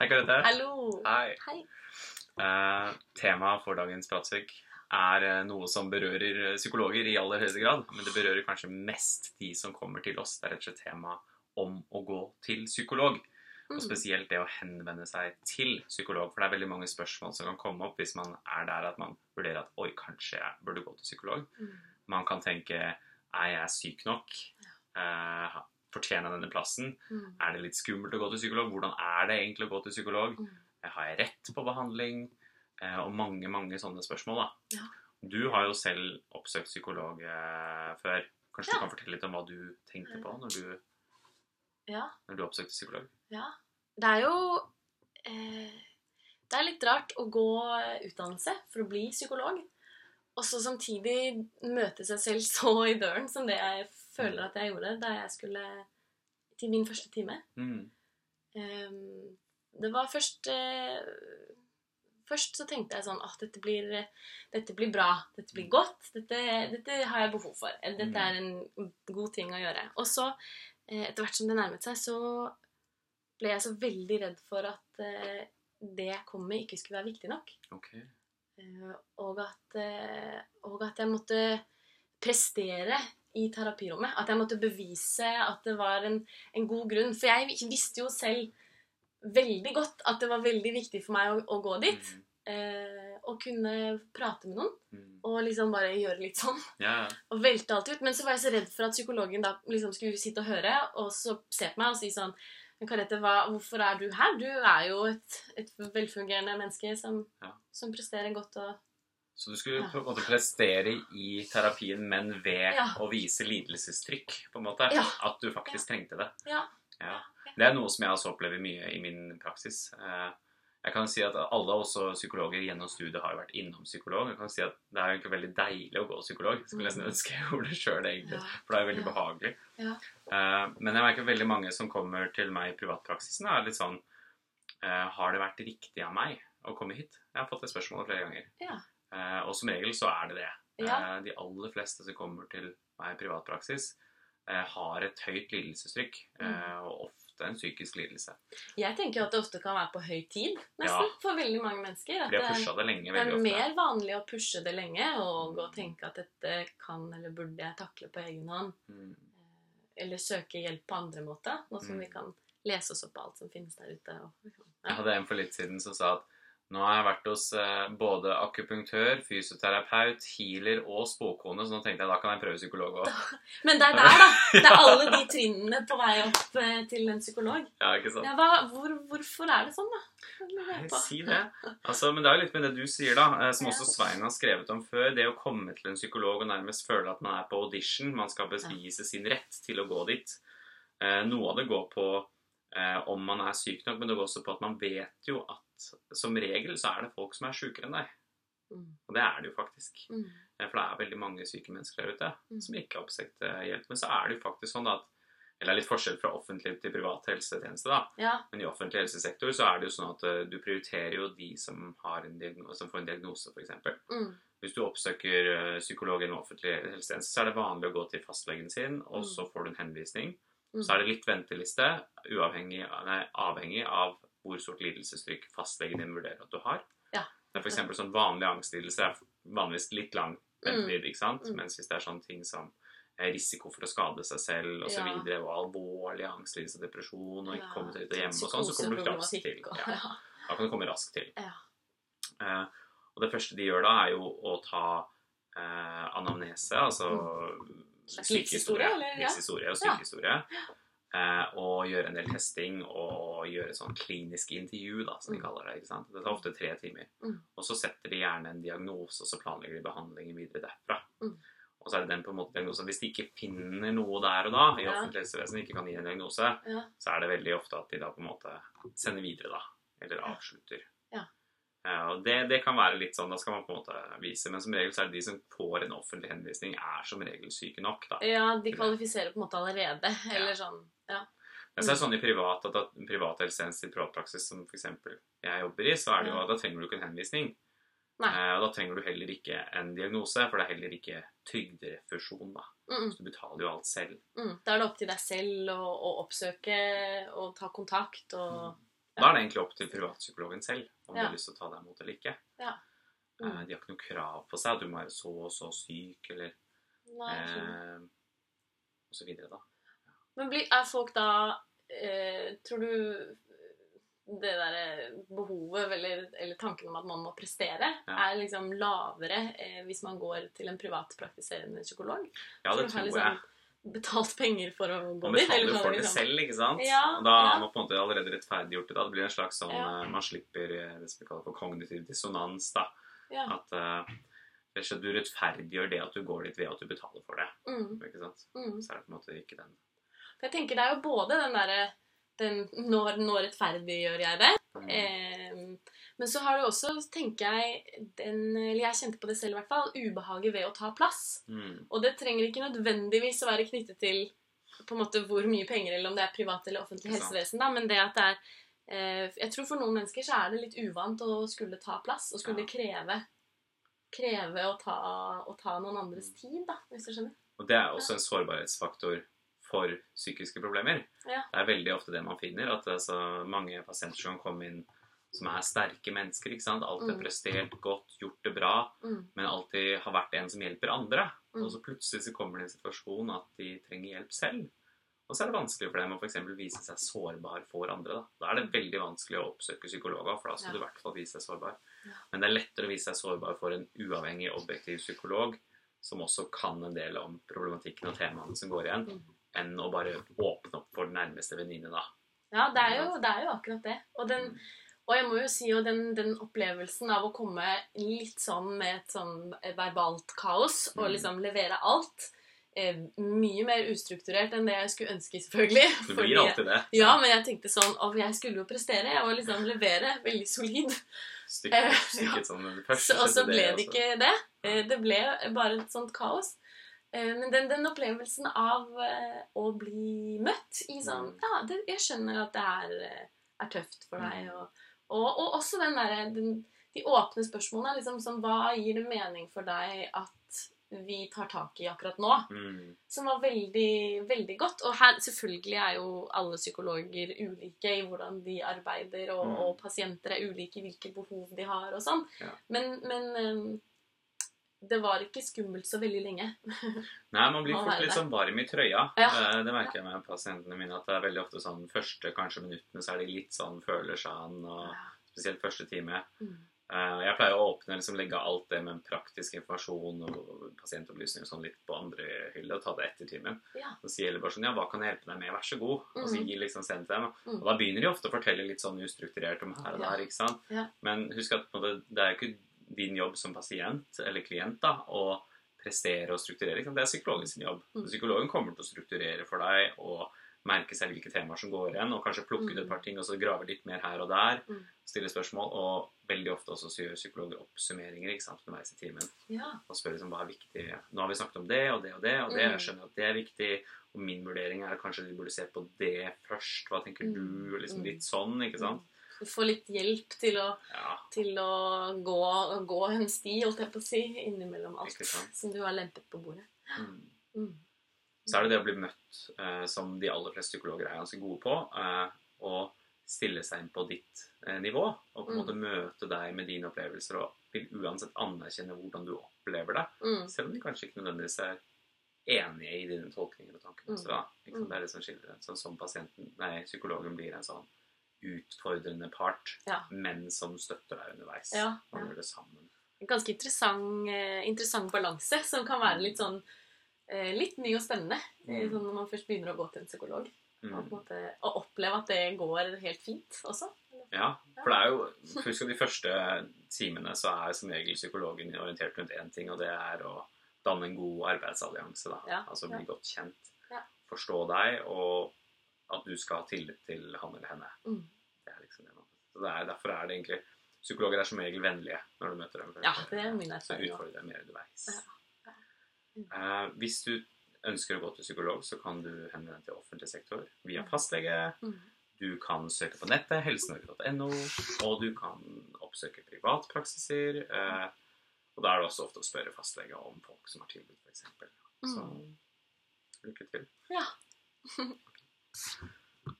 Hei, Karete. Hallo. Hei. Hei. Eh, Temaet for dagens pratsøk er eh, noe som berører eh, psykologer i aller høyeste grad, men det berører kanskje mest de som kommer til oss. Det er rett og slett tema om å gå til psykolog. Og Mm. spesielt det å henvende seg til psykolog. For det er veldig mange spørsmål som kan komme opp hvis man er der at man vurderer at oi, kanskje jeg burde gå til psykolog. Mm. Man kan tenke er jeg syk nok? Eh, fortjener jeg denne plassen? Mm. Er det litt skummelt å gå til psykolog? Hvordan er det egentlig å gå til psykolog? Mm. Har jeg rett på behandling? Eh, og mange, mange sånne spørsmål. da. Ja. Du har jo selv oppsøkt psykolog eh, før. Kanskje Ja. du kan fortelle litt om hva du tenkte på når du, Ja. når du oppsøkte psykolog? ja. Det er jo eh, Det er litt rart å gå utdannelse for å bli psykolog, og så samtidig møte seg selv så i døren som det jeg føler at jeg gjorde da jeg skulle til min første time. Mm. Um, det var først uh, Først så tenkte jeg sånn at dette blir, dette blir bra. Dette blir godt. Dette, dette har jeg behov for. eller Dette er en god ting å gjøre. Og så, eh, etter hvert som det nærmet seg, så ble jeg så veldig redd for at uh, det jeg kom med, ikke skulle være viktig nok. Okay. Uh, Og at, uh, og at jeg måtte prestere i terapirommet. At jeg måtte bevise at det var en, en god grunn. For jeg visste jo selv veldig godt at det var veldig viktig for meg å, å gå dit. Mm. Eh, og kunne prate med noen. Mm. Og liksom bare gjøre litt sånn. Ja. Og velte alt ut. Men så var jeg så redd for at psykologen da liksom skulle sitte og høre, og så se på meg og si sånn men Karette, hva, hvorfor er du her? Du er jo et, et velfungerende menneske som, Ja. som presterer godt og Så du skulle på en måte prestere i terapien, men ved Ja. å vise lidelsestrykk, på en måte. Ja. At du faktisk trengte det. Ja. Ja. Det er noe som jeg også opplever mye i min praksis. Eh, Jeg kan si at alle, også psykologer gjennom studiet, har jo vært innom psykolog. Jeg kan si at Det er jo egentlig veldig deilig å gå psykolog. Jeg skulle nesten ønske jeg gjorde det sjøl, egentlig. For det er jo veldig Ja. behagelig. Eh, Men jeg merker veldig mange som kommer til meg i privatpraksisen, er litt sånn eh, Har det vært riktig av meg å komme hit? Jeg har fått det spørsmålet flere ganger. Ja. Eh, Og som regel så er det det. Ja. Eh, De aller fleste som kommer til meg i privatpraksis, eh, har et høyt lidelsestrykk, Mm. eh, og ofte en psykisk lidelse. Jeg tenker jo at det ofte kan være på høy tid, nesten, Ja. for veldig mange mennesker. At de har pusha det lenge det veldig er ofte. mer vanlig å pushe det lenge og gå og tenke at dette kan eller burde jeg takle på egen hånd. Mm. Eller søke hjelp på andre måter, nå som Mm. vi kan lese oss opp på alt som finnes der ute. Og, Jeg hadde en for litt siden som sa at nå har jeg vært hos eh, både akupunktør, fysioterapeut, healer og spåkone, så nå tenkte jeg da kan jeg prøve psykolog òg. Men det er der, da. Det er alle de trinnene på vei opp eh, til en psykolog. Ja, ikke sant? Ja, hva, hvor, hvorfor er det sånn, da? Nei, si det. Altså, men det er jo litt med det du sier, da, eh, som også Svein har skrevet om før. Det å komme til en psykolog og nærmest føle at man er på audition. Man skal bevise sin rett til å gå dit. Noe av det går på om man er syk nok, men det går også på at man vet jo at som regel så er det folk som er sjukere enn deg. Mm. Og det er det jo faktisk. Mm. For det er veldig mange syke mennesker der ute Mm. som ikke har oppsøkt eh, hjelp. Men så er det jo faktisk sånn at Eller det er litt forskjell fra offentlig til privat helsetjeneste, da. Ja. Men i offentlig helsesektor så er det jo sånn at eh, du prioriterer jo de som, har en diagnose, som får en diagnose, f.eks. Mm. Hvis du oppsøker eh, psykolog i en offentlig helsetjeneste, så er det vanlig å gå til fastlegen sin, og Mm. så får du en henvisning. Mm. Så er det litt venteliste, uavhengig, nei, avhengig av hvor stort lidelsestrykk fastlegen din vurderer at du har. Ja. Det er eksempel sånn vanlig angstlidelse er vanligvis litt lang ventetid, ikke sant? Mm. Mens hvis det er sånne ting som eh, risiko for å skade seg selv og så Ja. og alvorlig angstlidelse, og depresjon, og ikke komme seg ut av hjemme og sånn, så kommer du raskt til. Ja. Ja. Da kan du komme raskt til. Ja. Eh, og det første de gjør da, er jo å ta eh, anamnese, altså eller? Livshistorie og sykehistorie. Eh, og gjøre en del testing og gjøre sånn klinisk intervju, da, som de Mm. kaller det. ikke sant? Det tar ofte tre timer. Mm. Og så setter de gjerne en diagnose, og så planlegger de behandlingen videre derfra. Mm. Og så er det den på en måte diagnosen. Hvis de ikke finner noe der og da, i offentlig helsevesen ikke kan gi en diagnose, så er det veldig ofte at de da på en måte sender videre, da. Eller avslutter. Ja. Det, det kan være litt sånn, da skal man på en måte vise, men som regel så er det de som får en offentlig henvisning, er som regel syke nok, da. ja, de kvalifiserer på en måte allerede. Eller sånn. Ja. Men så er det sånn i privat at, at privat helsetjeneste i privatpraksis, som f.eks. jeg jobber i, så er det jo Ja. da trenger du ikke en henvisning. Nei. Eh, og da trenger du heller ikke en diagnose, for det er heller ikke trygderefusjon, da. Mm, Så du betaler jo alt selv. mm. Da er det opp til deg selv å, å oppsøke og ta kontakt og Da er det egentlig opp til privatpsykologen selv om de Ja. har lyst til å ta deg imot eller ikke. Ja. Eh, Mm. De har ikke noe krav på seg at du må være så og så syk, eller Nei, eh, og så videre, da. Men blir, er folk da eh, Tror du det derre behovet eller, eller tanken om at man må prestere, er liksom lavere eh, hvis man går til en privatpraktiserende psykolog? Ja, det tror, tror jeg. liksom betalt penger for å gå Man dit? betaler eller jo for det liksom- selv, ikke sant? Ja, og da ja. man på en måte allerede rettferdiggjort det. Da. Det blir en slags sånn Ja. eh, Man slipper eh, det som vi kaller for kognitiv dissonans. da. Ja. At uh, du rettferdiggjør det at du går dit ved at du betaler for det. Mm, ikke sant? mm. Så er det på en måte ikke den jeg tenker det er jo både den derre når, når rettferdiggjør jeg det? Mm. Eh, men så har du også, tenker jeg, den, eller jeg kjente på det selv i hvert fall, ubehaget ved å ta plass. Mm. Og det trenger ikke nødvendigvis å være knyttet til på en måte hvor mye penger, eller om det er privat eller offentlig helsevesen, da, men det at det er eh, Jeg tror for noen mennesker så er det litt uvant å skulle ta plass, og skulle Ja. kreve kreve å ta, å ta noen andres Mm. tid, da, hvis du skjønner. Og det er også en sårbarhetsfaktor for psykiske problemer. Ja. Det er veldig ofte det man finner, at det er så mange pasienter som kommer inn som er sterke mennesker. ikke sant? Alltid Mm. prestert godt, gjort det bra, Mm. men alltid har vært en som hjelper andre. Mm. Og så plutselig så kommer det en situasjon at de trenger hjelp selv. Og så er det vanskelig for dem å for vise seg sårbar for andre. Da, da er det veldig vanskelig å oppsøke psykologer, for da skal Ja. du i hvert fall vise deg sårbar. Ja. Men det er lettere å vise seg sårbar for en uavhengig, objektiv psykolog som også kan en del om problematikken og temaene som går igjen, Mm. Enn å bare åpne opp for den nærmeste venninne, da. Ja, det er, jo, det er jo akkurat det. Og, den, Mm. og jeg må jo si jo den, den opplevelsen av å komme litt sånn med et sånn verbalt kaos og Mm. liksom levere alt eh, Mye mer ustrukturert enn det jeg skulle ønske, selvfølgelig. Det blir alltid det. Ja, men jeg tenkte sånn Og jeg skulle jo prestere. Jeg var liksom levere veldig solid. Stykket, Eh, stykket sånn Så, og så ble det ikke det. Eh, Det ble bare et sånt kaos. Eh, Men den, den opplevelsen av eh, å bli møtt i sånn Mm. Ja, det, jeg skjønner at det er, eh, er tøft for deg. Mm. Og, og, og også den derre De åpne spørsmålene. Liksom som Hva gir det mening for deg at vi tar tak i akkurat nå? Mm. Som var veldig, veldig godt. Og her selvfølgelig er jo alle psykologer ulike i hvordan de arbeider, og, Mm. og pasienter er ulike i hvilke behov de har og sånn. Ja. Men, men det var ikke skummelt så veldig lenge. Nei, man blir fort litt sånn varm i trøya. Ja. Eh, Det merker jeg med pasientene mine. At det er veldig ofte sånn første kanskje minuttene så er de litt sånn føler seg an, og spesielt første time. Mm. Eh, Jeg pleier å åpne liksom legge alt det med praktisk informasjon og pasientopplysninger sånn litt på andre hylle og ta det etter timen. Ja. Så sier de bare sånn Ja, hva kan jeg hjelpe deg med? Vær så god. Og så Mhm. gir liksom sendt dem. Mm. Og da begynner de ofte å fortelle litt sånn ustrukturert om her og der, ikke sant. Men husk at det er jo ikke din jobb som pasient eller klient da, å prestere og strukturere. Det er psykologen sin jobb. Mm. Psykologen kommer til å strukturere for deg og merke seg hvilke temaer som går igjen, og kanskje plukke ut et Mm. par ting og så grave litt mer her og der. Mm. Stille spørsmål. Og veldig ofte også så gjør psykologer oppsummeringer ikke sant, underveis i timen. Ja. Og spør liksom hva er viktig. Nå har vi snakket om det og det og det, og det. Jeg skjønner at det er viktig. Og min vurdering er at kanskje du burde se på det først. Hva tenker du? Liksom litt sånn, ikke sant? Får litt hjelp til å, Ja. til å gå, gå en sti, holdt jeg på å si, innimellom alt som du har lempet på bordet. Mm. Mm. så er det det å bli møtt, eh, som de aller fleste psykologer er ganske gode på, eh, og stille seg inn på ditt eh, nivå, og på en Mm. måte møte deg med dine opplevelser, og vil uansett anerkjenne hvordan du opplever det, Mm. selv om de kanskje ikke nødvendigvis er enige i dine tolkninger og tankene. Mm. Så da, liksom, Det er det som skiller det. Sånn som pasienten, nei, psykologen blir en sånn utfordrende part, Ja. men som støtter deg underveis. Ja, Man ja. gjør det sammen. En ganske interessant, eh, interessant balanse, som kan være litt sånn eh, Litt ny og spennende eh, Mm. sånn når man først begynner å gå til en psykolog. Og, en Mm. måte, og oppleve at det går helt fint også. Ja, for det er jo Husk at de første timene så er som regel psykologen orientert rundt én ting, og det er å danne en god arbeidsallianse. da. Altså bli ja. godt kjent. Forstå deg, og at du skal ha tillit til han eller henne. Mm. Det liksom Så det er, Derfor er det egentlig Psykologer er som regel vennlige når du møter dem. Ja, det er min erfaring Så utfordrer deg mer underveis. Ja. Mm. Uh, hvis du ønsker å gå til psykolog, så kan du henvende deg til offentlig sektor via fastlege. Mm. Du kan søke på nettet, helsenorge.no, og du kan oppsøke privatpraksiser. Eh, og da er det også ofte å spørre fastlege om folk som har tilbud, f.eks. Så Mm. lykke til. Ja.